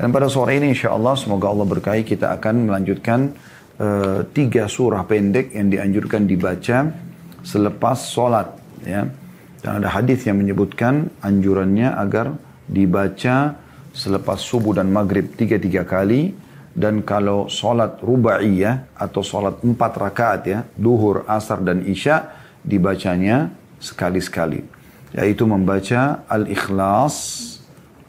Dan pada sore ini insya Allah semoga Allah berkahi kita akan melanjutkan uh, tiga surah pendek yang dianjurkan dibaca selepas sholat. Ya. Dan ada hadis yang menyebutkan anjurannya agar dibaca selepas subuh dan maghrib tiga-tiga kali. Dan kalau sholat rubaiyah atau sholat empat rakaat ya, duhur, asar, dan isya, dibacanya sekali-sekali. Yaitu membaca Al-Ikhlas,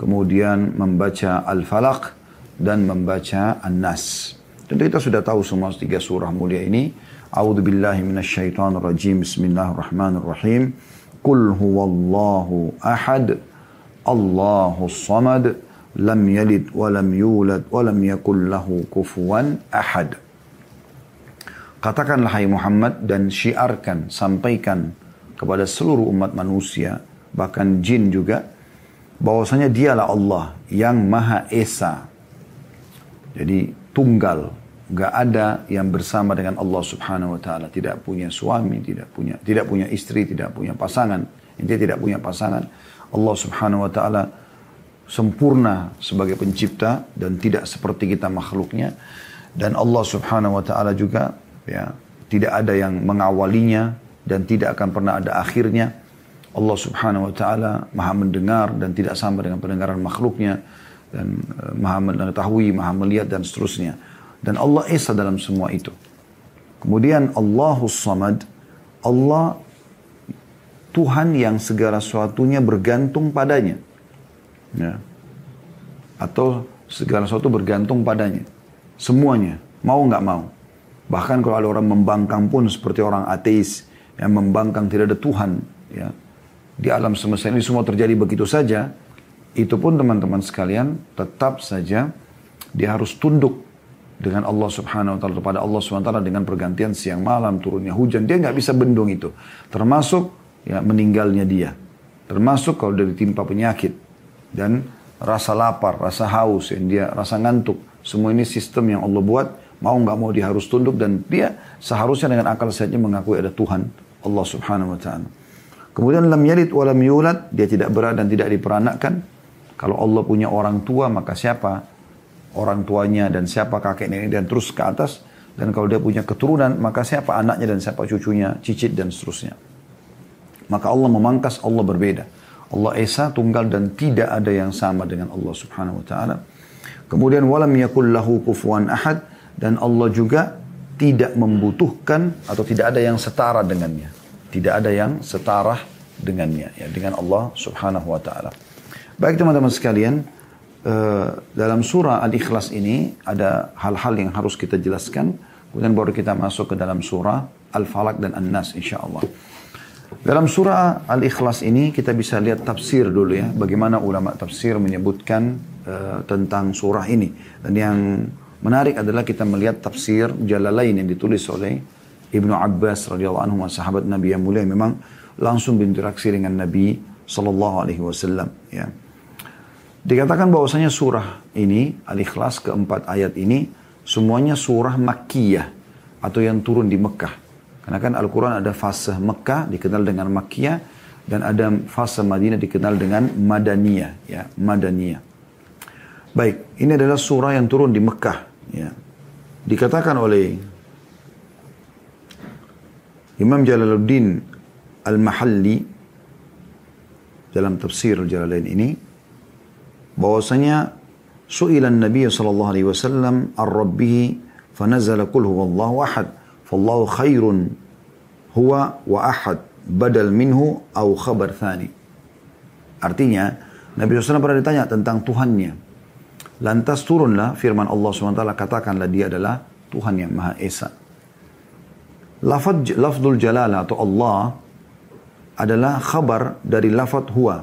kemudian membaca Al-Falaq dan membaca An-Nas. Tentu kita sudah tahu semua tiga surah mulia ini. A'udzu billahi minasyaitonir rajim. Bismillahirrahmanirrahim. Qul huwallahu ahad. Allahus samad. Lam yalid wa lam yulad wa lam yakul lahu kufuwan ahad. Katakanlah hai Muhammad dan syiarkan, sampaikan kepada seluruh umat manusia, bahkan jin juga, bahwasanya dialah Allah yang Maha Esa. Jadi tunggal, nggak ada yang bersama dengan Allah Subhanahu wa taala, tidak punya suami, tidak punya tidak punya istri, tidak punya pasangan. Intinya tidak punya pasangan. Allah Subhanahu wa taala sempurna sebagai pencipta dan tidak seperti kita makhluknya. Dan Allah Subhanahu wa taala juga ya tidak ada yang mengawalinya dan tidak akan pernah ada akhirnya. Allah subhanahu wa ta'ala maha mendengar dan tidak sama dengan pendengaran makhluknya dan uh, maha mengetahui, maha melihat dan seterusnya. Dan Allah Esa dalam semua itu. Kemudian Allahus Samad, Allah Tuhan yang segala sesuatunya bergantung padanya. Ya. Atau segala sesuatu bergantung padanya. Semuanya, mau nggak mau. Bahkan kalau ada orang membangkang pun seperti orang ateis yang membangkang tidak ada Tuhan, ya di alam semesta ini semua terjadi begitu saja, itu pun teman-teman sekalian tetap saja dia harus tunduk dengan Allah Subhanahu wa taala kepada Allah Subhanahu wa taala dengan pergantian siang malam turunnya hujan. Dia nggak bisa bendung itu. Termasuk ya meninggalnya dia. Termasuk kalau dia ditimpa penyakit dan rasa lapar rasa haus yang dia rasa ngantuk. Semua ini sistem yang Allah buat. Mau nggak mau dia harus tunduk dan dia seharusnya dengan akal sehatnya mengakui ada Tuhan Allah Subhanahu wa taala Kemudian lam yalid wa lam yulad, dia tidak berat dan tidak diperanakkan. Kalau Allah punya orang tua, maka siapa orang tuanya dan siapa kakek nenek dan terus ke atas. Dan kalau dia punya keturunan, maka siapa anaknya dan siapa cucunya, cicit dan seterusnya. Maka Allah memangkas, Allah berbeda. Allah Esa tunggal dan tidak ada yang sama dengan Allah Subhanahu wa taala. Kemudian walam yakul lahu kufuwan ahad dan Allah juga tidak membutuhkan atau tidak ada yang setara dengannya. Tidak ada yang setara dengannya, ya, dengan Allah subhanahu wa ta'ala. Baik teman-teman sekalian, uh, dalam surah Al-Ikhlas ini ada hal-hal yang harus kita jelaskan. Kemudian baru kita masuk ke dalam surah Al-Falaq dan An-Nas insya Allah. Dalam surah Al-Ikhlas ini kita bisa lihat tafsir dulu ya. Bagaimana ulama tafsir menyebutkan uh, tentang surah ini. Dan yang menarik adalah kita melihat tafsir Jalalain yang ditulis oleh Ibnu Abbas radhiyallahu anhu sahabat Nabi yang mulia memang langsung berinteraksi dengan Nabi sallallahu alaihi wasallam ya. Dikatakan bahwasanya surah ini Al-Ikhlas keempat ayat ini semuanya surah Makkiyah atau yang turun di Mekah. Karena kan Al-Quran ada fase Mekah dikenal dengan Makkiyah dan ada fase Madinah dikenal dengan Madaniyah ya, Madaniyah. Baik, ini adalah surah yang turun di Mekah ya. Dikatakan oleh Imam Jalaluddin Al-Mahalli dalam tafsir Jalalain ini bahwasanya su'ilan Nabi sallallahu alaihi wasallam ar-rabbih fanazala qul huwallahu ahad fallahu khairun huwa wa ahad badal minhu au khabar thani. Artinya Nabi SAW pernah ditanya tentang Tuhannya. Lantas turunlah firman Allah SWT katakanlah dia adalah Tuhan yang Maha Esa Lafad, lafzul jalalah atau Allah adalah khabar dari lafad huwa.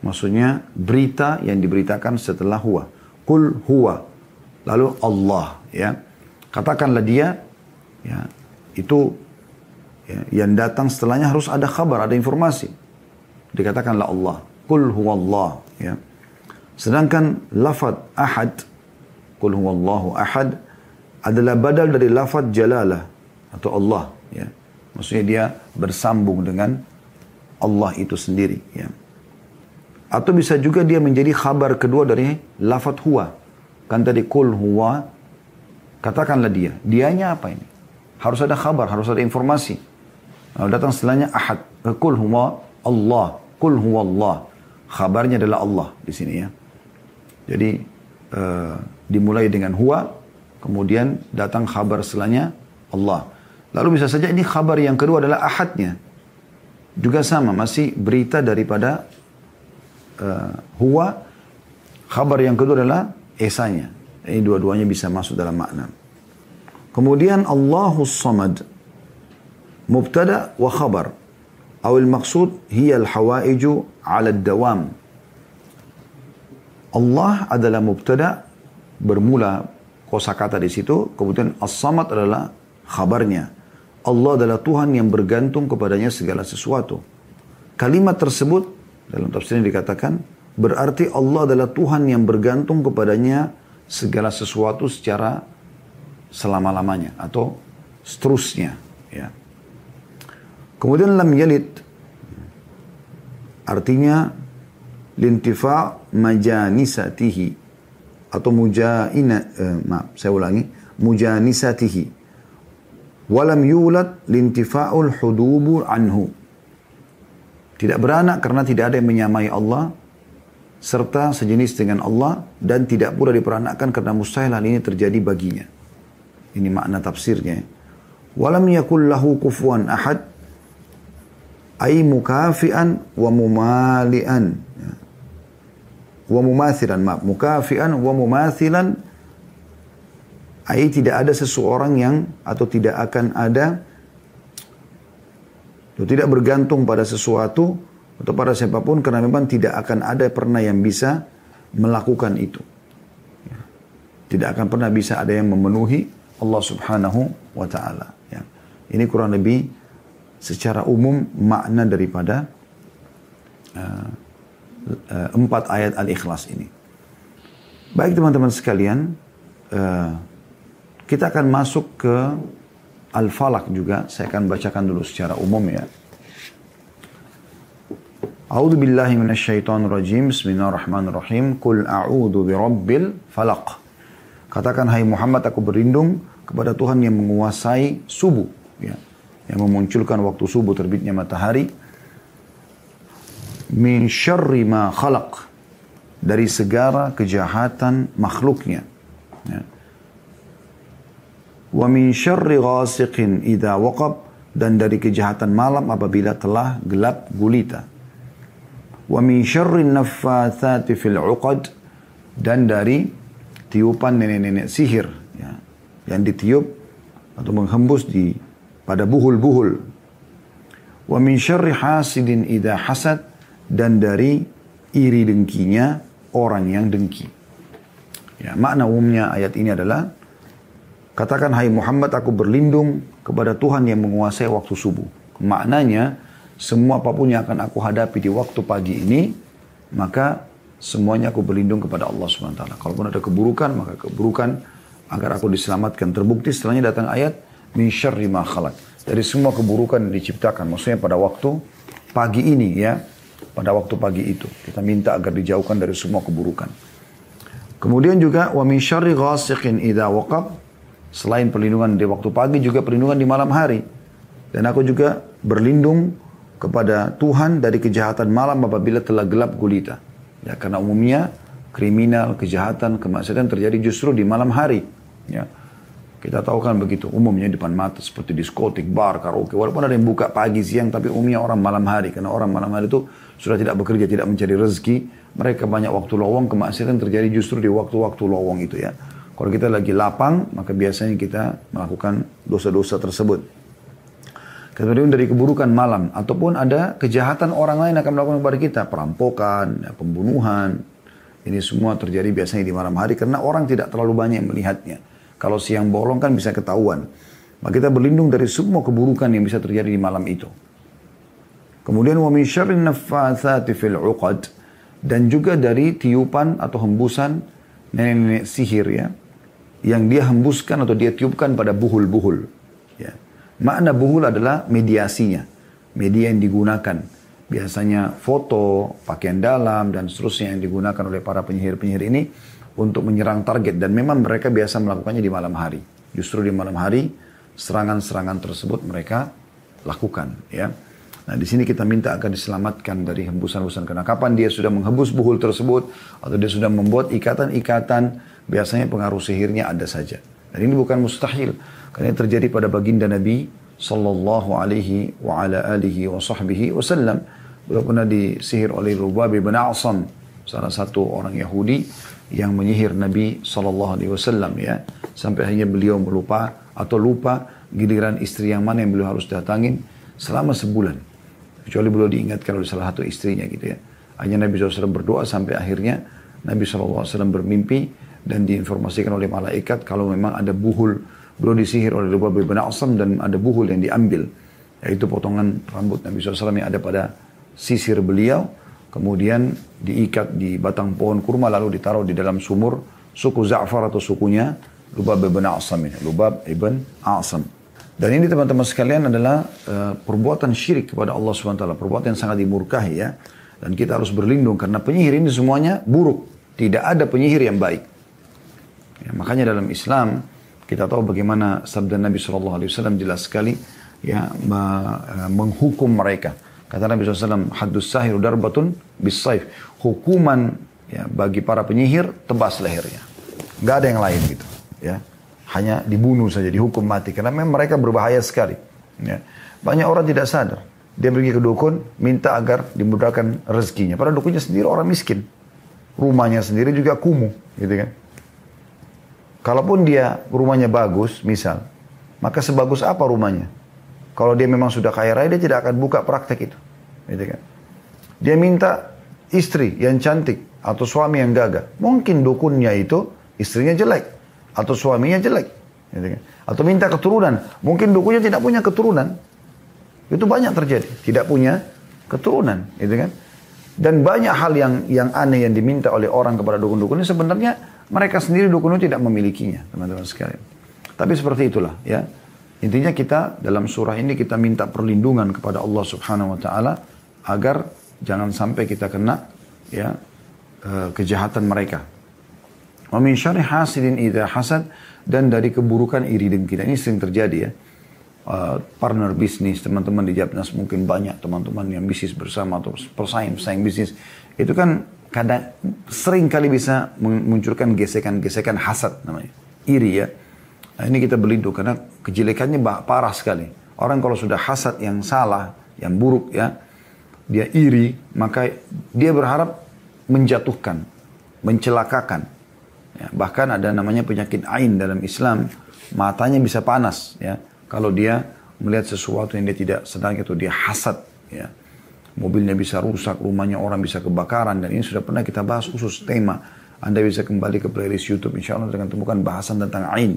Maksudnya berita yang diberitakan setelah huwa. Kul huwa. Lalu Allah ya. Katakanlah dia ya itu ya, yang datang setelahnya harus ada kabar, ada informasi. Dikatakanlah Allah. Kul huwa Allah ya. Sedangkan lafad ahad Kul huwallahu ahad adalah badal dari lafad jalalah atau Allah ya. Maksudnya dia bersambung dengan Allah itu sendiri ya. Atau bisa juga dia menjadi khabar kedua dari lafat huwa. Kan tadi kul huwa, katakanlah dia. Dianya apa ini? Harus ada khabar, harus ada informasi. Kalau datang setelahnya ahad. Kul huwa Allah. Kul huwa Allah. Khabarnya adalah Allah di sini ya. Jadi uh, dimulai dengan huwa, kemudian datang khabar setelahnya Allah. Lalu bisa saja ini khabar yang kedua adalah ahadnya. Juga sama, masih berita daripada uh, huwa. Khabar yang kedua adalah esanya. Ini dua-duanya bisa masuk dalam makna. Kemudian Allahus Samad. Mubtada wa khabar. Awil maksud hiya al-hawaiju ala dawam. Allah adalah mubtada bermula kosakata di situ, kemudian as-samad adalah khabarnya. Allah adalah Tuhan yang bergantung kepadanya segala sesuatu. Kalimat tersebut dalam tafsir ini dikatakan berarti Allah adalah Tuhan yang bergantung kepadanya segala sesuatu secara selama-lamanya atau seterusnya ya. Kemudian lam yalid artinya lintifa majanisatihi atau mujaina eh, maaf saya ulangi mujanisatihi Walam yulad lintifa'ul hudubu anhu. Tidak beranak karena tidak ada yang menyamai Allah serta sejenis dengan Allah dan tidak pula diperanakkan karena mustahil hal ini terjadi baginya. Ini makna tafsirnya. Walam yakul lahu kufuan ahad ay mukafian wa mumalian. Wa mumathilan, maaf, mukafian wa mumathilan Ai tidak ada seseorang yang atau tidak akan ada atau tidak bergantung pada sesuatu atau pada siapa pun karena memang tidak akan ada pernah yang bisa melakukan itu. Tidak akan pernah bisa ada yang memenuhi Allah Subhanahu wa taala ya. Ini kurang lebih secara umum makna daripada uh, uh, empat ayat Al-Ikhlas ini. Baik teman-teman sekalian, uh, kita akan masuk ke Al-Falak juga. Saya akan bacakan dulu secara umum ya. A'udzu billahi minasyaitonir rajim. Bismillahirrahmanirrahim. Qul a'udzu birabbil falaq. Katakan hai Muhammad aku berlindung kepada Tuhan yang menguasai subuh ya. Yang memunculkan waktu subuh terbitnya matahari. Min syarri ma khalaq. Dari segala kejahatan makhluknya. Ya wa min syarri ghasiqin idza waqab. Dan dari kejahatan malam apabila telah gelap gulita. Wa min syarri naffatsati fil 'uqad. Dan dari tiupan nenek-nenek sihir ya, yang ditiup atau menghembus di pada buhul-buhul. Wa min syarri hasidin idza hasad. Dan dari iri dengkinya orang yang dengki. Ya makna umumnya ayat ini adalah Katakan, hai Muhammad, aku berlindung kepada Tuhan yang menguasai waktu subuh. Maknanya, semua apa pun yang akan aku hadapi di waktu pagi ini, maka semuanya aku berlindung kepada Allah SWT. Kalaupun ada keburukan, maka keburukan agar aku diselamatkan. Terbukti setelahnya datang ayat, min syarri ma khalaq. Dari semua keburukan yang diciptakan. Maksudnya pada waktu pagi ini ya. Pada waktu pagi itu. Kita minta agar dijauhkan dari semua keburukan. Kemudian juga, wa min syarri ghasiqin waqab Selain perlindungan di waktu pagi juga perlindungan di malam hari. Dan aku juga berlindung kepada Tuhan dari kejahatan malam apabila telah gelap gulita. Ya, karena umumnya kriminal, kejahatan, kemaksiatan terjadi justru di malam hari. Ya. Kita tahu kan begitu, umumnya di depan mata seperti diskotik, bar, karaoke. Walaupun ada yang buka pagi, siang, tapi umumnya orang malam hari. Karena orang malam hari itu sudah tidak bekerja, tidak mencari rezeki. Mereka banyak waktu lowong, kemaksiatan terjadi justru di waktu-waktu lowong itu ya. Kalau kita lagi lapang, maka biasanya kita melakukan dosa-dosa tersebut. Kemudian dari keburukan malam, ataupun ada kejahatan orang lain akan melakukan kepada kita, perampokan, pembunuhan. Ini semua terjadi biasanya di malam hari karena orang tidak terlalu banyak melihatnya. Kalau siang bolong kan bisa ketahuan. Maka kita berlindung dari semua keburukan yang bisa terjadi di malam itu. Kemudian wa min syarrin naffatsati fil dan juga dari tiupan atau hembusan nenek-nenek sihir ya yang dia hembuskan atau dia tiupkan pada buhul-buhul. Ya. Makna buhul adalah mediasinya, media yang digunakan. biasanya foto, pakaian dalam, dan seterusnya yang digunakan oleh para penyihir-penyihir ini untuk menyerang target. Dan memang mereka biasa melakukannya di malam hari. Justru di malam hari, serangan-serangan tersebut mereka lakukan. ya. Nah di sini kita minta agar diselamatkan dari hembusan-hembusan. Karena kapan dia sudah menghembus buhul tersebut, atau dia sudah membuat ikatan-ikatan, biasanya pengaruh sihirnya ada saja. Dan ini bukan mustahil. Karena ini terjadi pada baginda Nabi Sallallahu alaihi wa ala alihi wa sahbihi wasallam Beliau pernah disihir oleh Lubab bin Asam, salah satu orang Yahudi yang menyihir Nabi Sallallahu Alaihi Wasallam ya, sampai akhirnya beliau melupa atau lupa giliran istri yang mana yang beliau harus datangin selama sebulan. Kecuali beliau diingatkan oleh salah satu istrinya gitu ya. Hanya Nabi SAW berdoa sampai akhirnya Nabi SAW bermimpi dan diinformasikan oleh malaikat kalau memang ada buhul beliau disihir oleh Lubab bin Asam dan ada buhul yang diambil yaitu potongan rambut Nabi SAW yang ada pada sisir beliau, kemudian diikat di batang pohon kurma lalu ditaruh di dalam sumur suku Za'far atau sukunya Lubab ibn Asam ini, Lubab ibn Asam. Dan ini teman-teman sekalian adalah uh, perbuatan syirik kepada Allah SWT, perbuatan yang sangat dimurkahi ya. Dan kita harus berlindung karena penyihir ini semuanya buruk. Tidak ada penyihir yang baik. Ya, makanya dalam Islam kita tahu bagaimana sabda Nabi SAW jelas sekali ya eh, menghukum mereka. Kata Nabi SAW, hadus sahir darbatun bisaif. Hukuman ya, bagi para penyihir, tebas lehernya. Gak ada yang lain gitu. Ya. Hanya dibunuh saja, dihukum mati. Karena memang mereka berbahaya sekali. Ya. Banyak orang tidak sadar. Dia pergi ke dukun, minta agar dimudahkan rezekinya. Padahal dukunnya sendiri orang miskin. Rumahnya sendiri juga kumuh. Gitu kan. Kalaupun dia rumahnya bagus, misal. Maka sebagus apa rumahnya? Kalau dia memang sudah kaya raya, dia tidak akan buka praktek itu. Gitu kan? Dia minta istri yang cantik atau suami yang gagah. Mungkin dukunnya itu istrinya jelek atau suaminya jelek. Gitu kan? Atau minta keturunan. Mungkin dukunnya tidak punya keturunan. Itu banyak terjadi. Tidak punya keturunan. Gitu kan? Dan banyak hal yang yang aneh yang diminta oleh orang kepada dukun-dukun ini sebenarnya mereka sendiri dukun itu tidak memilikinya, teman-teman sekalian. Tapi seperti itulah, ya. Intinya kita dalam surah ini kita minta perlindungan kepada Allah Subhanahu wa taala agar jangan sampai kita kena ya eh, kejahatan mereka. Wa min syarri hasidin idza hasad dan dari keburukan iri dengki. Ini sering terjadi ya. Uh, partner bisnis, teman-teman di Japnas mungkin banyak teman-teman yang bisnis bersama atau persaing-persaing bisnis. Itu kan kadang sering kali bisa memunculkan gesekan-gesekan hasad namanya. Iri ya. Nah ini kita berlindung karena kejelekannya parah sekali. Orang kalau sudah hasad yang salah, yang buruk ya, dia iri, maka dia berharap menjatuhkan, mencelakakan. Ya, bahkan ada namanya penyakit ain dalam Islam, matanya bisa panas ya. Kalau dia melihat sesuatu yang dia tidak sedang itu dia hasad ya. Mobilnya bisa rusak, rumahnya orang bisa kebakaran dan ini sudah pernah kita bahas khusus tema. Anda bisa kembali ke playlist YouTube insya Allah dengan temukan bahasan tentang ain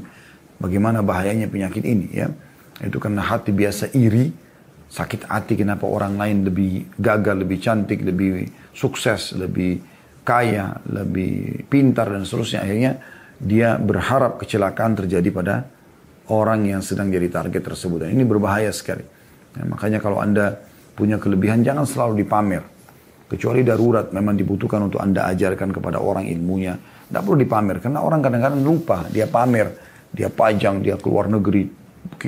Bagaimana bahayanya penyakit ini ya. Itu karena hati biasa iri, sakit hati kenapa orang lain lebih gagal, lebih cantik, lebih sukses, lebih kaya, lebih pintar dan seterusnya. Akhirnya dia berharap kecelakaan terjadi pada orang yang sedang jadi target tersebut. Dan ini berbahaya sekali. Ya, makanya kalau Anda punya kelebihan jangan selalu dipamer. Kecuali darurat memang dibutuhkan untuk Anda ajarkan kepada orang ilmunya. Tidak perlu dipamer karena orang kadang-kadang lupa dia pamer dia pajang, dia keluar negeri,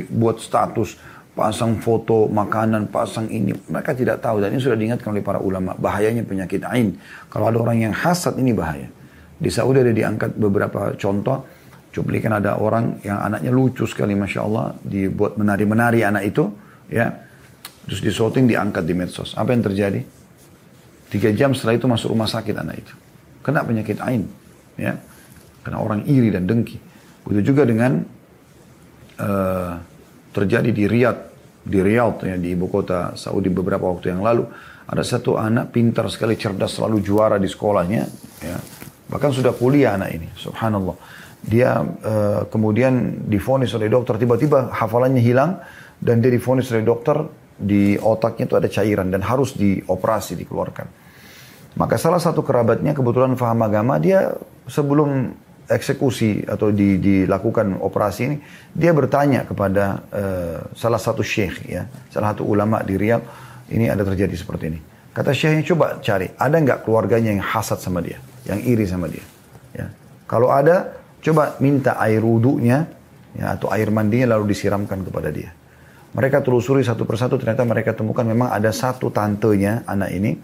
buat status, pasang foto, makanan, pasang ini. Mereka tidak tahu dan ini sudah diingatkan oleh para ulama. Bahayanya penyakit ain. Kalau ada orang yang hasad ini bahaya. Di Saudi ada diangkat beberapa contoh. Cuplikan ada orang yang anaknya lucu sekali Masya Allah. Dibuat menari-menari anak itu. ya Terus di shooting diangkat di medsos. Apa yang terjadi? Tiga jam setelah itu masuk rumah sakit anak itu. Kena penyakit ain. Ya. Kena orang iri dan dengki. Begitu juga dengan uh, terjadi di Riyadh, di Riyadh ya, di ibu kota Saudi beberapa waktu yang lalu. Ada satu anak pintar sekali, cerdas, selalu juara di sekolahnya. Ya. Bahkan sudah kuliah anak ini, subhanallah. Dia uh, kemudian difonis oleh dokter, tiba-tiba hafalannya hilang. Dan dia difonis oleh dokter, di otaknya itu ada cairan dan harus dioperasi, dikeluarkan. Maka salah satu kerabatnya kebetulan faham agama, dia sebelum eksekusi atau di, dilakukan operasi ini, dia bertanya kepada uh, salah satu syekh ya, salah satu ulama di Riyadh, ini ada terjadi seperti ini. Kata syekhnya coba cari, ada nggak keluarganya yang hasad sama dia, yang iri sama dia. Ya. Kalau ada, coba minta air wudhunya ya, atau air mandinya lalu disiramkan kepada dia. Mereka telusuri satu persatu, ternyata mereka temukan memang ada satu tantenya anak ini,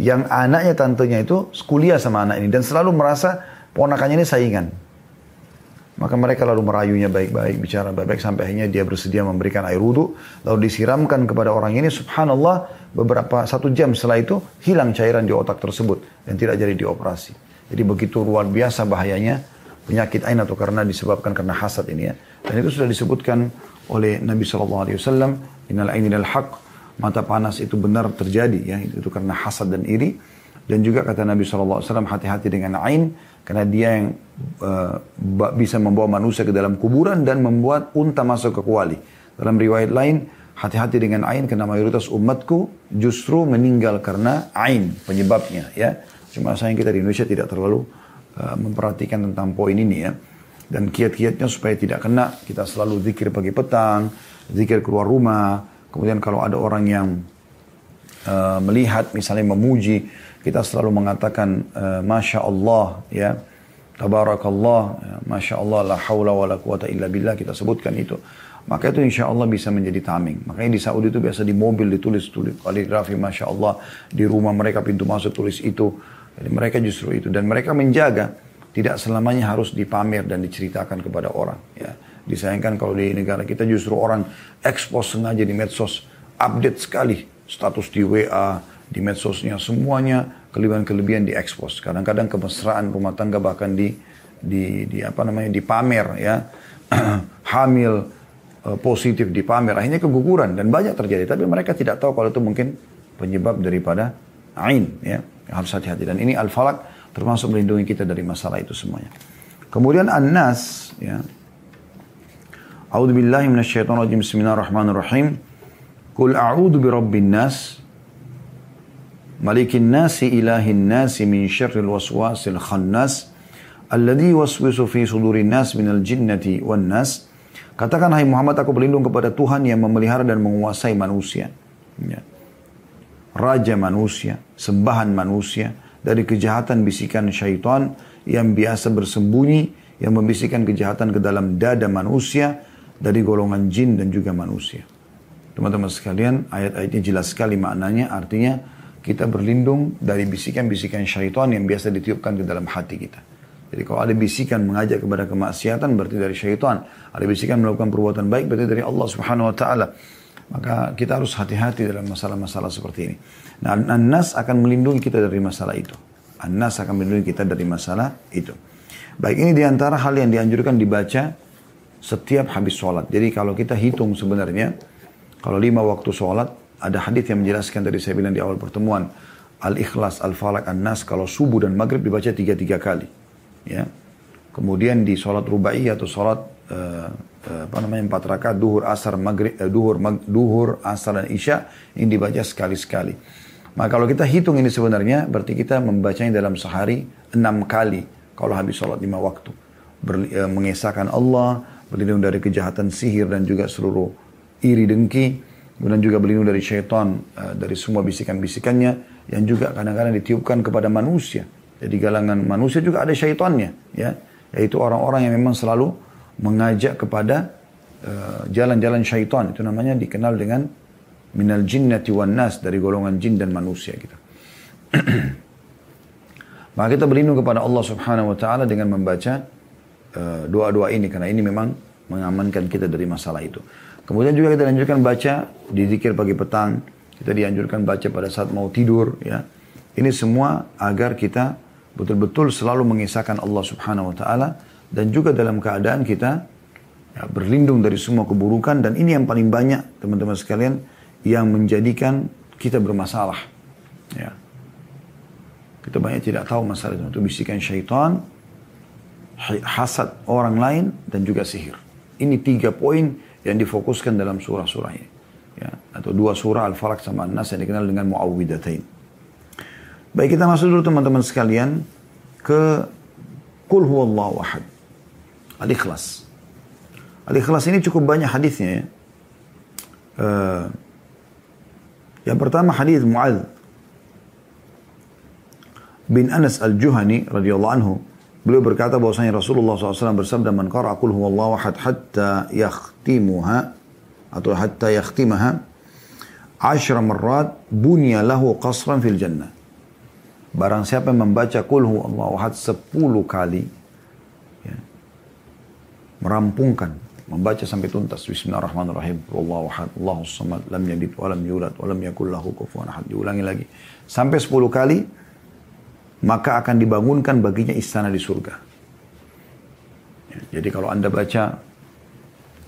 yang anaknya tantenya itu kuliah sama anak ini dan selalu merasa ponakannya ini saingan. Maka mereka lalu merayunya baik-baik, bicara baik-baik sampai akhirnya dia bersedia memberikan air wudhu, lalu disiramkan kepada orang ini. Subhanallah, beberapa satu jam setelah itu hilang cairan di otak tersebut dan tidak jadi dioperasi. Jadi begitu luar biasa bahayanya penyakit ain atau karena disebabkan karena hasad ini ya. Dan itu sudah disebutkan oleh Nabi Shallallahu Alaihi Wasallam, Innal aini haq, mata panas itu benar terjadi ya itu karena hasad dan iri. Dan juga kata Nabi SAW, hati-hati dengan ain, karena dia yang uh, bisa membawa manusia ke dalam kuburan dan membuat unta masuk ke kuali. Dalam riwayat lain, hati-hati dengan ain karena mayoritas umatku justru meninggal karena ain penyebabnya. ya. Cuma sayang kita di Indonesia tidak terlalu uh, memperhatikan tentang poin ini ya. Dan kiat-kiatnya supaya tidak kena, kita selalu zikir pagi petang, zikir keluar rumah. Kemudian kalau ada orang yang uh, melihat misalnya memuji, kita selalu mengatakan uh, Masya Allah ya. Tabarakallah ya, Masya Allah la hawla wa la quwata illa billah kita sebutkan itu. Maka itu insya Allah bisa menjadi taming. Makanya di Saudi itu biasa di mobil ditulis tulis kaligrafi Masya Allah di rumah mereka pintu masuk tulis itu. Jadi mereka justru itu. Dan mereka menjaga tidak selamanya harus dipamer dan diceritakan kepada orang ya. Disayangkan kalau di negara kita justru orang ekspos sengaja di medsos update sekali status di WA di medsosnya semuanya kelebihan-kelebihan diekspos. Kadang-kadang kemesraan rumah tangga bahkan di di, di apa namanya dipamer ya. Hamil uh, positif dipamer akhirnya keguguran dan banyak terjadi. Tapi mereka tidak tahu kalau itu mungkin penyebab daripada ain ya. Harus hati-hati. Dan ini al-falak termasuk melindungi kita dari masalah itu semuanya. Kemudian an-nas ya. Minasyaitonir rajim bismillahirrahmanirrahim. Qul a'udzu birabbin nas. Malikin nasi ilahin nasi min syarril waswasil khannas. Alladhi waswisu fi sudurin nas minal jinnati wan nas. Katakan hai Muhammad aku berlindung kepada Tuhan yang memelihara dan menguasai manusia. Ya. raja manusia sembahan manusia dari kejahatan bisikan syaitan yang biasa bersembunyi yang membisikkan kejahatan ke dalam dada manusia dari golongan jin dan juga manusia. Teman-teman sekalian, ayat-ayatnya jelas sekali maknanya, artinya kita berlindung dari bisikan-bisikan syaitan yang biasa ditiupkan ke dalam hati kita. Jadi kalau ada bisikan mengajak kepada kemaksiatan berarti dari syaitan. Ada bisikan melakukan perbuatan baik berarti dari Allah subhanahu wa ta'ala. Maka kita harus hati-hati dalam masalah-masalah seperti ini. Nah, An-Nas akan melindungi kita dari masalah itu. An-Nas akan melindungi kita dari masalah itu. Baik ini di antara hal yang dianjurkan dibaca setiap habis sholat. Jadi kalau kita hitung sebenarnya, kalau lima waktu sholat, ada hadis yang menjelaskan dari saya bilang di awal pertemuan Al-Ikhlas, Al-Falak, An-Nas kalau subuh dan maghrib dibaca tiga-tiga kali. Ya. Kemudian di sholat rubai atau sholat uh, apa namanya empat rakaat duhur asar maghrib uh, duhur mag, duhur asar dan isya ini dibaca sekali-sekali. Maka kalau kita hitung ini sebenarnya berarti kita membacanya dalam sehari enam kali kalau habis sholat lima waktu. Ber, uh, mengesahkan Allah, berlindung dari kejahatan sihir dan juga seluruh iri dengki Kemudian juga berlindung dari syaitan, uh, dari semua bisikan-bisikannya yang juga kadang-kadang ditiupkan kepada manusia. Jadi galangan manusia juga ada syaitannya, ya, yaitu orang-orang yang memang selalu mengajak kepada eh, jalan-jalan uh, syaitan. Itu namanya dikenal dengan minal jinnati wan nas dari golongan jin dan manusia kita. Maka kita berlindung kepada Allah Subhanahu wa taala dengan membaca eh, doa-doa uh, ini karena ini memang mengamankan kita dari masalah itu. Kemudian juga kita dianjurkan baca di zikir pagi petang. Kita dianjurkan baca pada saat mau tidur. ya. Ini semua agar kita betul-betul selalu mengisahkan Allah subhanahu wa ta'ala. Dan juga dalam keadaan kita ya, berlindung dari semua keburukan. Dan ini yang paling banyak teman-teman sekalian yang menjadikan kita bermasalah. Ya. Kita banyak tidak tahu masalah itu. Bisikan syaitan, hasad orang lain, dan juga sihir. Ini tiga poin yang difokuskan dalam surah-surah ini. Ya, atau dua surah Al-Falaq sama An-Nas yang dikenal dengan Muawwidatain. Baik kita masuk dulu teman-teman sekalian ke Qul huwallahu ahad. Al-Ikhlas. Al-Ikhlas ini cukup banyak hadisnya ya. Uh, yang pertama hadis Mu'adz bin Anas al-Juhani radhiyallahu anhu beliau berkata bahwasanya Rasulullah SAW bersabda man qara'a qul huwallahu ahad hatta yakhtimuha atau hatta yakhtimaha ashra marrat bunya lahu qasran fil jannah barang siapa yang membaca qul huwallahu ahad 10 kali merampungkan membaca sampai tuntas. Bismillahirrahmanirrahim. Wallahu ahad. Allahus samad. Lam yalid wa lam yulad wa lam yakul lahu kufuwan ahad. Diulangi lagi. Sampai 10 kali maka akan dibangunkan baginya istana di surga. Ya, jadi kalau anda baca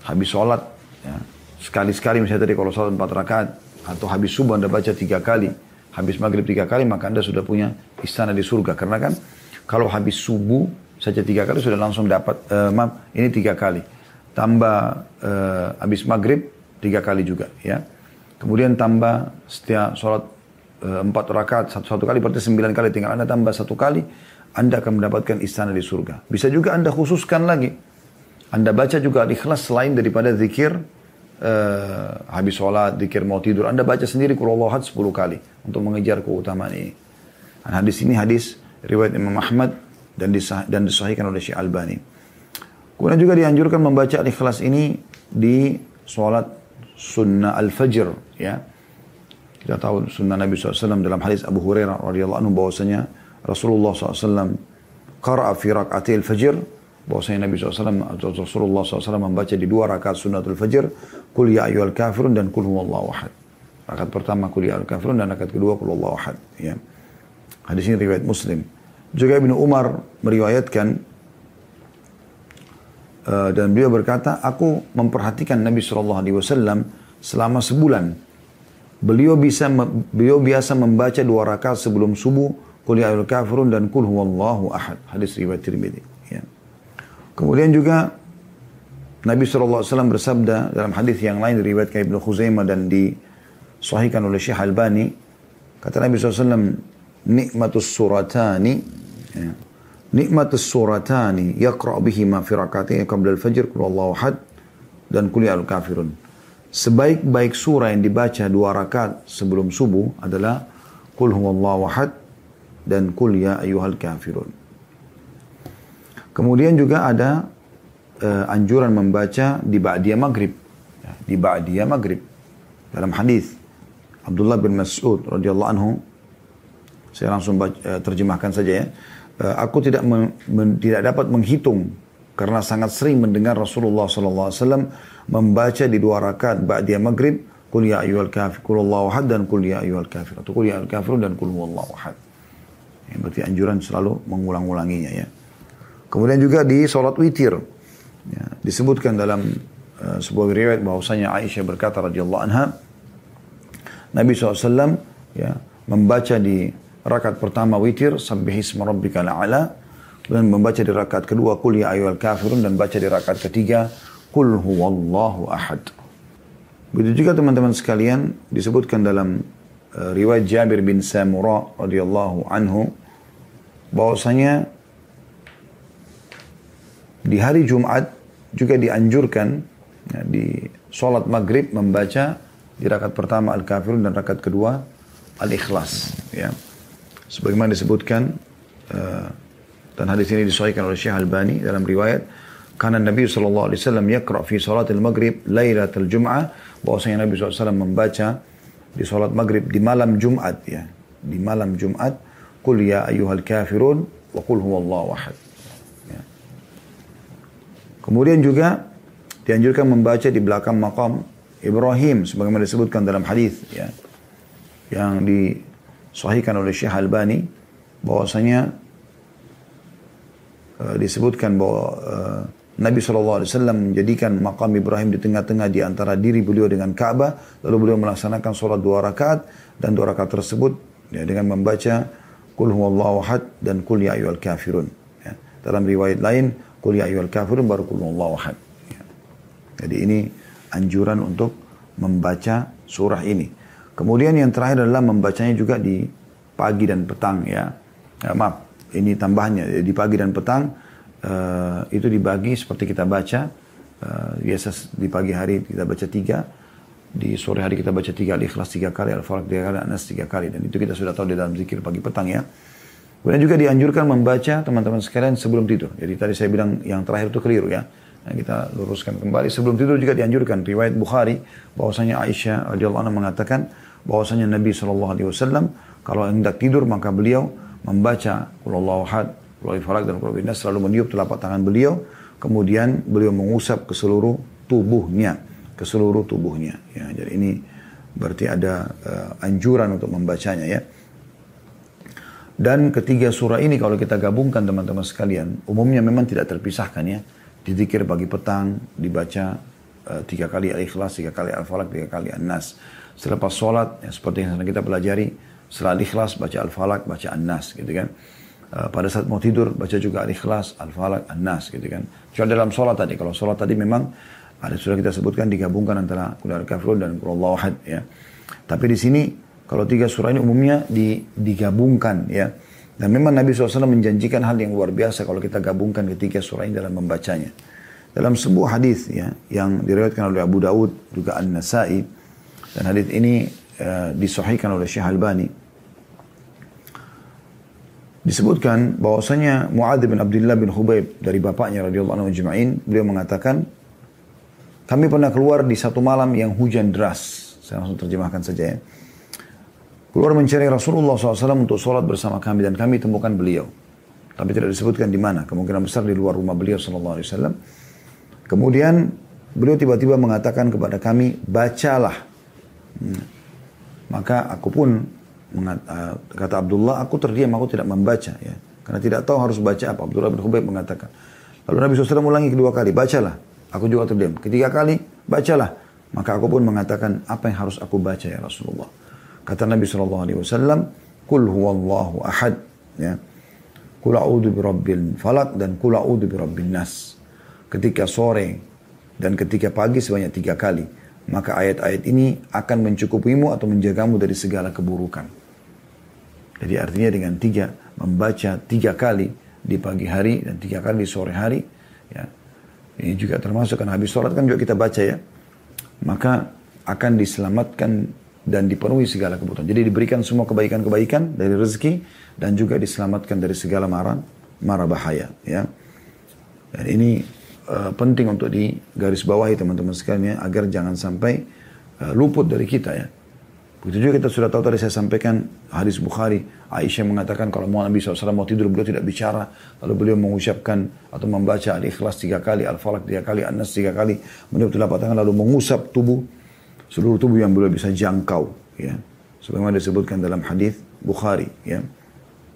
habis sholat ya, sekali-sekali misalnya tadi kalau sholat empat rakaat atau habis subuh anda baca tiga kali habis maghrib tiga kali maka anda sudah punya istana di surga. Karena kan kalau habis subuh saja tiga kali sudah langsung dapat uh, maaf ini tiga kali tambah uh, habis maghrib tiga kali juga ya. Kemudian tambah setiap sholat uh, empat rakaat satu satu kali berarti sembilan kali tinggal anda tambah satu kali anda akan mendapatkan istana di surga. Bisa juga anda khususkan lagi. Anda baca juga ikhlas selain daripada zikir uh, habis sholat, zikir mau tidur. Anda baca sendiri kurullahat sepuluh kali untuk mengejar keutamaan ini. Dan hadis ini hadis riwayat Imam Ahmad dan disah dan disahihkan oleh Syekh Albani. Kemudian juga dianjurkan membaca al-ikhlas ini di sholat sunnah al-fajr. Ya. Kita tahu sunnah Nabi SAW dalam hadis Abu Hurairah radhiyallahu anhu bahwasanya Rasulullah SAW qara'a fi rak'ati al-fajr bahwasanya Nabi SAW atau Rasulullah SAW membaca di dua rakaat sunnatul fajr kul ya ayyuhal kafirun dan kul huwallahu ahad. Rakaat pertama kul ya ayyuhal kafirun dan rakaat kedua kul huwallahu ahad. Ya. Hadis ini riwayat Muslim. Juga Ibnu Umar meriwayatkan Eh, dan beliau berkata, aku memperhatikan Nabi Shallallahu Alaihi Wasallam selama sebulan. Beliau bisa beliau biasa membaca dua rakaat sebelum subuh, Qul ya kafirun dan Qul huwallahu ahad. Hadis riwayat Tirmidzi. Ya. Kemudian juga Nabi SAW bersabda dalam hadis yang lain diriwayatkan Ibnu Khuzaimah dan disahihkan oleh Syekh Albani. Kata Nabi SAW, nikmatus suratani. Ya Nikmat suratani yaqra' bihima fi rak'atayn qabla al-fajr qul Allahu dan qul ya al-kafirun. Sebaik-baik surah yang dibaca dua rakaat sebelum subuh adalah qul huwallahu ahad dan qul ya ayyuhal kafirun. Kemudian juga ada uh, anjuran membaca di ba'diyah maghrib. Ya, di ba'diyah maghrib. Dalam hadis Abdullah bin Mas'ud radhiyallahu anhu saya langsung baca, uh, terjemahkan saja ya. Eh, aku tidak tidak dapat menghitung karena sangat sering mendengar Rasulullah SAW membaca di dua rakaat ba'diyah maghrib Qul ya ayyuhal kafir, Qul Allahu ahad dan Qul ya ayyuhal kafir. Atau Qul ya ayyuhal kafirun dan Qul huwallahu ahad. Yang berarti anjuran selalu mengulang-ulanginya ya. Kemudian juga di sholat witir. Ya, disebutkan dalam uh, sebuah riwayat bahwasanya Aisyah berkata radhiyallahu anha Nabi SAW ya, membaca di Rakaat pertama witir, sabbihisma rabbika la'ala. Dan membaca di rakaat kedua, kul ya ayyuhal kafirun. Dan baca di rakaat ketiga, kul huwallahu ahad. Begitu juga teman-teman sekalian, disebutkan dalam uh, riwayat Jabir bin Samura radhiyallahu anhu, bahwasanya di hari Jumat juga dianjurkan ya, di sholat maghrib membaca di rakaat pertama Al-Kafirun dan rakaat kedua Al-Ikhlas. Ya sebagaimana disebutkan uh, dan hadis ini disahihkan oleh Syekh Albani dalam riwayat karena Nabi sallallahu alaihi fi salatil maghrib lailatul jum'ah. Bahwasanya Nabi SAW membaca di salat maghrib di malam Jumat ya. Di malam Jumat qul ya ayyuhal kafirun wa qul huwallahu ahad. Ya. kemudian juga dianjurkan membaca di belakang makam Ibrahim sebagaimana disebutkan dalam hadis ya yang di sahihkan oleh Syekh Albani bahwasanya uh, disebutkan bahwa uh, Nabi SAW menjadikan makam Ibrahim di tengah-tengah di antara diri beliau dengan Ka'bah. Lalu beliau melaksanakan sholat dua rakaat. Dan dua rakaat tersebut ya, dengan membaca Kul huwallahu ahad dan Kul ya kafirun. Ya. Dalam riwayat lain, Kul ya kafirun baru Kul huwallahu ahad. Ya. Jadi ini anjuran untuk membaca surah ini. Kemudian yang terakhir adalah membacanya juga di pagi dan petang ya. ya maaf, ini tambahannya di pagi dan petang uh, itu dibagi seperti kita baca uh, biasa di pagi hari kita baca tiga, di sore hari kita baca tiga al-ikhlas tiga kali, al-falaq tiga kali, anas tiga kali dan itu kita sudah tahu di dalam zikir pagi petang ya. Kemudian juga dianjurkan membaca teman-teman sekalian sebelum tidur. Jadi tadi saya bilang yang terakhir itu keliru ya. Nah, kita luruskan kembali. Sebelum tidur juga dianjurkan riwayat Bukhari bahwasanya Aisyah radhiyallahu anha mengatakan bahwasanya Nabi Shallallahu alaihi wasallam kalau hendak tidur maka beliau membaca Qul falak dan nas selalu meniup telapak tangan beliau, kemudian beliau mengusap ke seluruh tubuhnya, ke seluruh tubuhnya. Ya, jadi ini berarti ada uh, anjuran untuk membacanya ya. Dan ketiga surah ini kalau kita gabungkan teman-teman sekalian, umumnya memang tidak terpisahkan ya. Dizikir pagi petang, dibaca uh, tiga kali al-ikhlas, tiga kali al-falak, tiga kali an-nas. Selepas sholat, ya, seperti yang kita pelajari, setelah al-ikhlas, baca al-falak, baca an-nas gitu kan. Uh, pada saat mau tidur, baca juga al-ikhlas, al-falak, an-nas gitu kan. Cuma dalam sholat tadi, kalau sholat tadi memang ada sudah kita sebutkan digabungkan antara kuliah kafirun dan kuliah ahad ya. Tapi di sini kalau tiga surah ini umumnya di, digabungkan ya. Dan memang Nabi SAW menjanjikan hal yang luar biasa kalau kita gabungkan ketiga surah ini dalam membacanya. Dalam sebuah hadis ya yang diriwayatkan oleh Abu Daud juga An-Nasai dan hadis ini uh, disahihkan oleh Syekh Albani. Disebutkan bahwasanya Muadz bin Abdullah bin Hubaib dari bapaknya radhiyallahu anhu ajma'in beliau mengatakan kami pernah keluar di satu malam yang hujan deras. Saya langsung terjemahkan saja ya keluar mencari Rasulullah SAW untuk sholat bersama kami dan kami temukan beliau. Tapi tidak disebutkan di mana. Kemungkinan besar di luar rumah beliau SAW. Kemudian beliau tiba-tiba mengatakan kepada kami, bacalah. Hmm. Maka aku pun uh, kata Abdullah, aku terdiam, aku tidak membaca ya. Karena tidak tahu harus baca apa. Abdullah bin Khubayb mengatakan. Lalu Nabi SAW ulangi kedua kali, bacalah. Aku juga terdiam. Ketiga kali, bacalah. Maka aku pun mengatakan, apa yang harus aku baca ya Rasulullah. Kata Nabi Wasallam, Kul huwallahu ahad. Ya. Kul a'udhu birabbil falak dan kul a'udhu birabbil nas. Ketika sore dan ketika pagi sebanyak tiga kali. Maka ayat-ayat ini akan mencukupimu atau menjagamu dari segala keburukan. Jadi artinya dengan tiga, membaca tiga kali di pagi hari dan tiga kali di sore hari. Ya. Ini juga termasuk kan habis sholat kan juga kita baca ya. Maka akan diselamatkan dan dipenuhi segala kebutuhan. Jadi diberikan semua kebaikan-kebaikan dari rezeki dan juga diselamatkan dari segala mara mara bahaya. Ya. Dan ini uh, penting untuk digarisbawahi teman-teman sekalian ya, agar jangan sampai uh, luput dari kita ya. Begitu juga kita sudah tahu tadi saya sampaikan hadis Bukhari. Aisyah mengatakan kalau mau Nabi SAW mau tidur beliau tidak bicara. Lalu beliau mengucapkan atau membaca Al-Ikhlas tiga kali, Al-Falak tiga kali, An-Nas tiga kali. Meniup telapak tangan lalu mengusap tubuh seluruh tubuh yang beliau bisa jangkau ya sebagaimana disebutkan dalam hadis Bukhari ya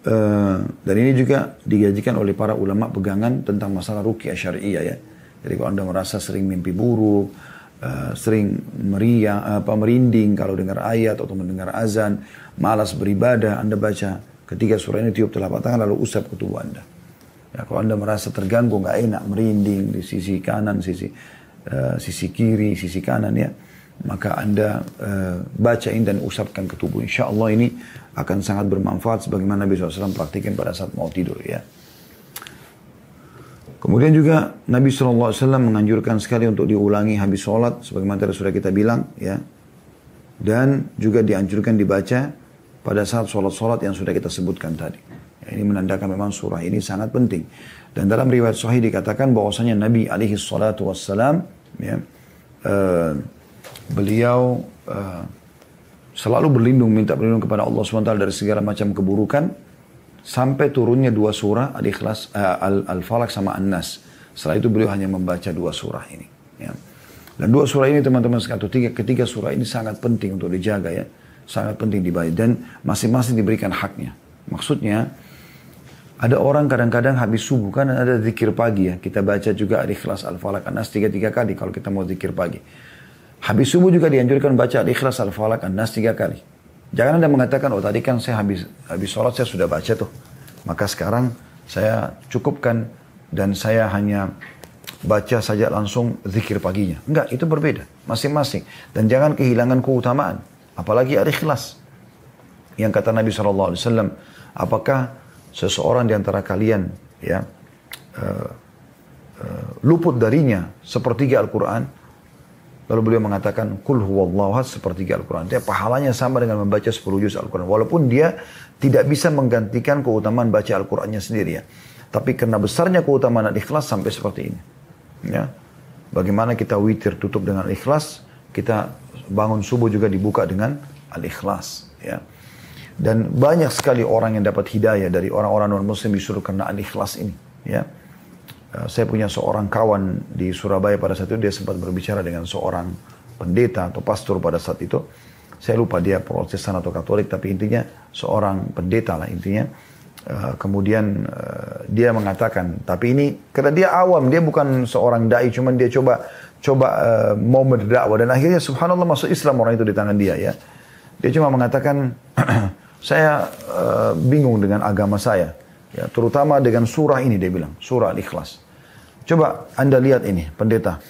uh, dan ini juga digajikan oleh para ulama pegangan tentang masalah rukyah syariah ya. Jadi kalau anda merasa sering mimpi buruk uh, sering meriang apa merinding kalau dengar ayat atau mendengar azan malas beribadah anda baca ketika surah ini tiup telapak tangan lalu usap ke tubuh anda. Ya kalau anda merasa terganggu nggak enak merinding di sisi kanan sisi uh, sisi kiri sisi kanan ya maka Anda uh, bacain dan usapkan ke tubuh. Insya Allah ini akan sangat bermanfaat sebagaimana Nabi SAW praktikan pada saat mau tidur ya. Kemudian juga Nabi SAW menganjurkan sekali untuk diulangi habis sholat sebagaimana tadi sudah kita bilang ya. Dan juga dianjurkan dibaca pada saat sholat-sholat yang sudah kita sebutkan tadi. Ya, ini menandakan memang surah ini sangat penting. Dan dalam riwayat sahih dikatakan bahwasanya Nabi alaihi salatu wassalam ya, uh, beliau uh, selalu berlindung minta perlindungan kepada Allah SWT dari segala macam keburukan sampai turunnya dua surah Al-Ikhlas uh, Al-Falaq sama An-Nas. Setelah itu beliau hanya membaca dua surah ini. Ya. Dan dua surah ini teman-teman sekalian, tiga, ketiga surah ini sangat penting untuk dijaga ya. Sangat penting dibaca dan masing-masing diberikan haknya. Maksudnya ada orang kadang-kadang habis subuh kan ada zikir pagi ya. Kita baca juga Al-Ikhlas Al-Falaq An-Nas tiga-tiga kali kalau kita mau zikir pagi. Habis subuh juga dianjurkan baca Al-Ikhlas, Al-Falak, An-Nas tiga kali. Jangan Anda mengatakan, oh tadi kan saya habis habis sholat saya sudah baca tuh. Maka sekarang saya cukupkan dan saya hanya baca saja langsung zikir paginya. Enggak, itu berbeda. Masing-masing. Dan jangan kehilangan keutamaan. Apalagi Al-Ikhlas. Yang kata Nabi SAW, apakah seseorang di antara kalian ya uh, uh, luput darinya sepertiga Al-Quran? Lalu beliau mengatakan, Kul huwallahu ahad sepertiga Al-Quran. Dia pahalanya sama dengan membaca 10 juz Al-Quran. Walaupun dia tidak bisa menggantikan keutamaan baca Al-Qurannya sendiri ya. Tapi karena besarnya keutamaan al-ikhlas sampai seperti ini. Ya. Bagaimana kita witir tutup dengan ikhlas, kita bangun subuh juga dibuka dengan al-ikhlas. Ya. Dan banyak sekali orang yang dapat hidayah dari orang-orang non-muslim disuruh karena al-ikhlas ini. Ya. Eh, saya punya seorang kawan di Surabaya pada saat itu dia sempat berbicara dengan seorang pendeta atau pastor pada saat itu. Saya lupa dia protestan atau katolik tapi intinya seorang pendeta lah intinya. Uh, kemudian uh, dia mengatakan, tapi ini karena dia awam, dia bukan seorang dai, cuman dia coba coba mau berdakwah dan akhirnya subhanallah masuk Islam orang itu di tangan dia ya. Dia cuma mengatakan, saya bingung dengan agama saya. Ya, terutama dengan surah ini dia bilang, surah Al-Ikhlas. Coba Anda lihat ini, pendeta.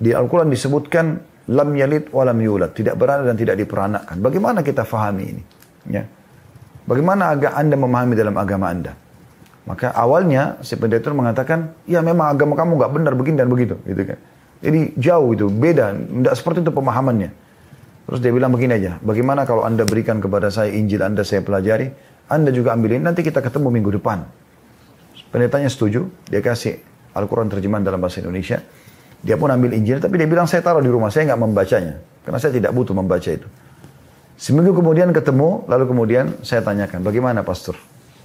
Di Al-Quran disebutkan lam yalid wa lam yulad, tidak beranak dan tidak diperanakkan. Bagaimana kita fahami ini? Ya. Bagaimana agak Anda memahami dalam agama Anda? Maka awalnya si pendeta mengatakan, ya memang agama kamu nggak benar begini dan begitu, gitu kan. Jadi jauh itu, beda, tidak seperti itu pemahamannya. Terus dia bilang begini aja, bagaimana kalau Anda berikan kepada saya Injil Anda saya pelajari, anda juga ambilin, nanti kita ketemu minggu depan. Pendetanya setuju, dia kasih Al-Quran terjemahan dalam bahasa Indonesia. Dia pun ambil Injil, tapi dia bilang saya taruh di rumah, saya nggak membacanya. Karena saya tidak butuh membaca itu. Seminggu kemudian ketemu, lalu kemudian saya tanyakan, bagaimana pastor?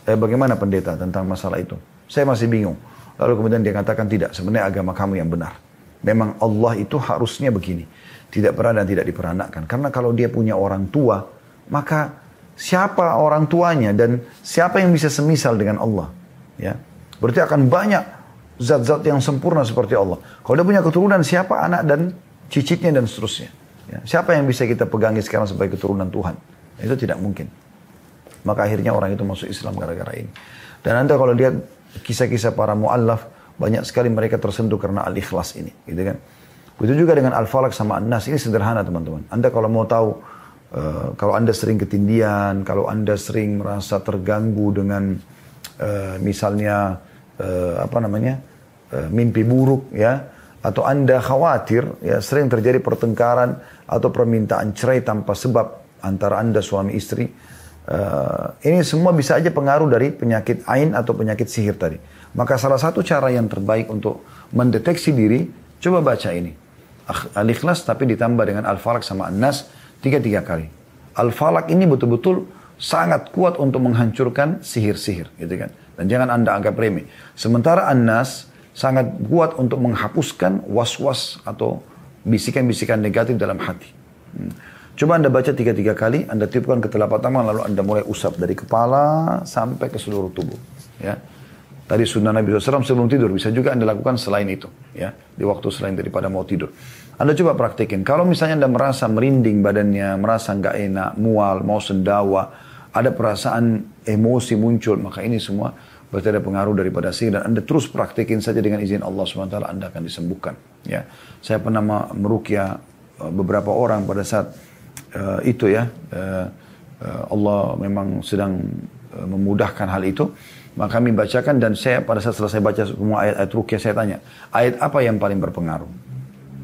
Eh, bagaimana pendeta tentang masalah itu? Saya masih bingung. Lalu kemudian dia katakan tidak, sebenarnya agama kamu yang benar. Memang Allah itu harusnya begini. Tidak pernah dan tidak diperanakkan. Karena kalau dia punya orang tua, maka siapa orang tuanya dan siapa yang bisa semisal dengan Allah. Ya. Berarti akan banyak zat-zat yang sempurna seperti Allah. Kalau dia punya keturunan, siapa anak dan cicitnya dan seterusnya. Ya. Siapa yang bisa kita pegangi sekarang sebagai keturunan Tuhan? Itu tidak mungkin. Maka akhirnya orang itu masuk Islam gara-gara ini. Dan anda kalau lihat kisah-kisah para mu'allaf, banyak sekali mereka tersentuh karena al-ikhlas ini. Gitu kan? Begitu juga dengan al-falak sama an-nas. Ini sederhana teman-teman. Anda kalau mau tahu Uh, kalau Anda sering ketindian, kalau Anda sering merasa terganggu dengan uh, misalnya uh, apa namanya uh, mimpi buruk ya, atau Anda khawatir ya sering terjadi pertengkaran atau permintaan cerai tanpa sebab antara Anda suami istri, uh, ini semua bisa aja pengaruh dari penyakit ain atau penyakit sihir tadi. Maka salah satu cara yang terbaik untuk mendeteksi diri, coba baca ini. Al-Ikhlas tapi ditambah dengan Al-Falak sama An-Nas Tiga-tiga kali. Al-Falak ini betul-betul sangat kuat untuk menghancurkan sihir-sihir. gitu kan. Dan jangan Anda anggap remeh. Sementara An-Nas sangat kuat untuk menghapuskan was-was atau bisikan-bisikan negatif dalam hati. Hmm. Coba Anda baca tiga-tiga kali, Anda tiupkan ke telapak tangan, lalu Anda mulai usap dari kepala sampai ke seluruh tubuh. Ya. Tadi sunnah Nabi SAW sebelum tidur, bisa juga Anda lakukan selain itu. ya Di waktu selain daripada mau tidur. Anda coba praktekin. Kalau misalnya Anda merasa merinding badannya, merasa nggak enak, mual, mau sendawa, ada perasaan emosi muncul, maka ini semua berarti ada pengaruh daripada sihir dan Anda terus praktekin saja dengan izin Allah SWT Anda akan disembuhkan. Ya, saya pernah merukyah uh, beberapa orang pada saat uh, itu ya uh, uh, Allah memang sedang memudahkan hal itu. Maka kami bacakan dan saya pada saat selesai baca semua ayat-ayat rukyah saya tanya, ayat apa yang paling berpengaruh?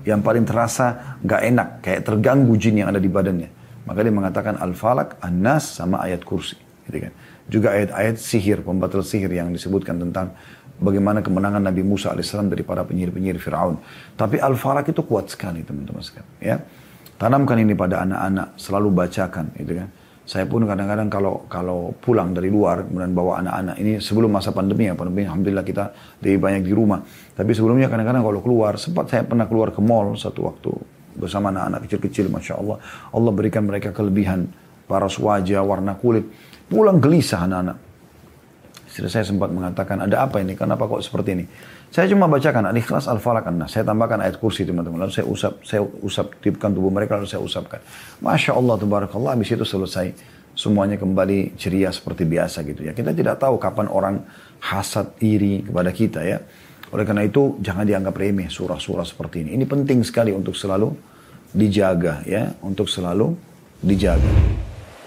Yang paling terasa nggak enak, kayak terganggu jin yang ada di badannya. Maka dia mengatakan Al-Falak, An-Nas sama ayat kursi. Gitu kan. Juga ayat-ayat sihir, pembatal sihir yang disebutkan tentang bagaimana kemenangan Nabi Musa AS dari para penyihir-penyihir Fir'aun. Tapi Al-Falak itu kuat sekali teman-teman sekalian. Ya. Tanamkan ini pada anak-anak, selalu bacakan. Gitu kan. Saya pun kadang-kadang kalau kalau pulang dari luar kemudian bawa anak-anak ini sebelum masa pandemi ya pandemi alhamdulillah kita lebih banyak di rumah. Tapi sebelumnya kadang-kadang kalau keluar sempat saya pernah keluar ke mall satu waktu bersama anak-anak kecil-kecil masya Allah Allah berikan mereka kelebihan paras wajah warna kulit pulang gelisah anak-anak. Istri saya sempat mengatakan ada apa ini kenapa kok seperti ini? Saya cuma bacakan Al-Ikhlas Al-Falaq an Saya tambahkan ayat kursi teman-teman. Lalu saya usap, saya usap tipkan tubuh mereka lalu saya usapkan. Masya Allah, Tabarakallah. Habis itu selesai. Semuanya kembali ceria seperti biasa gitu ya. Kita tidak tahu kapan orang hasad iri kepada kita ya. Oleh karena itu jangan dianggap remeh surah-surah seperti ini. Ini penting sekali untuk selalu dijaga ya. Untuk selalu dijaga.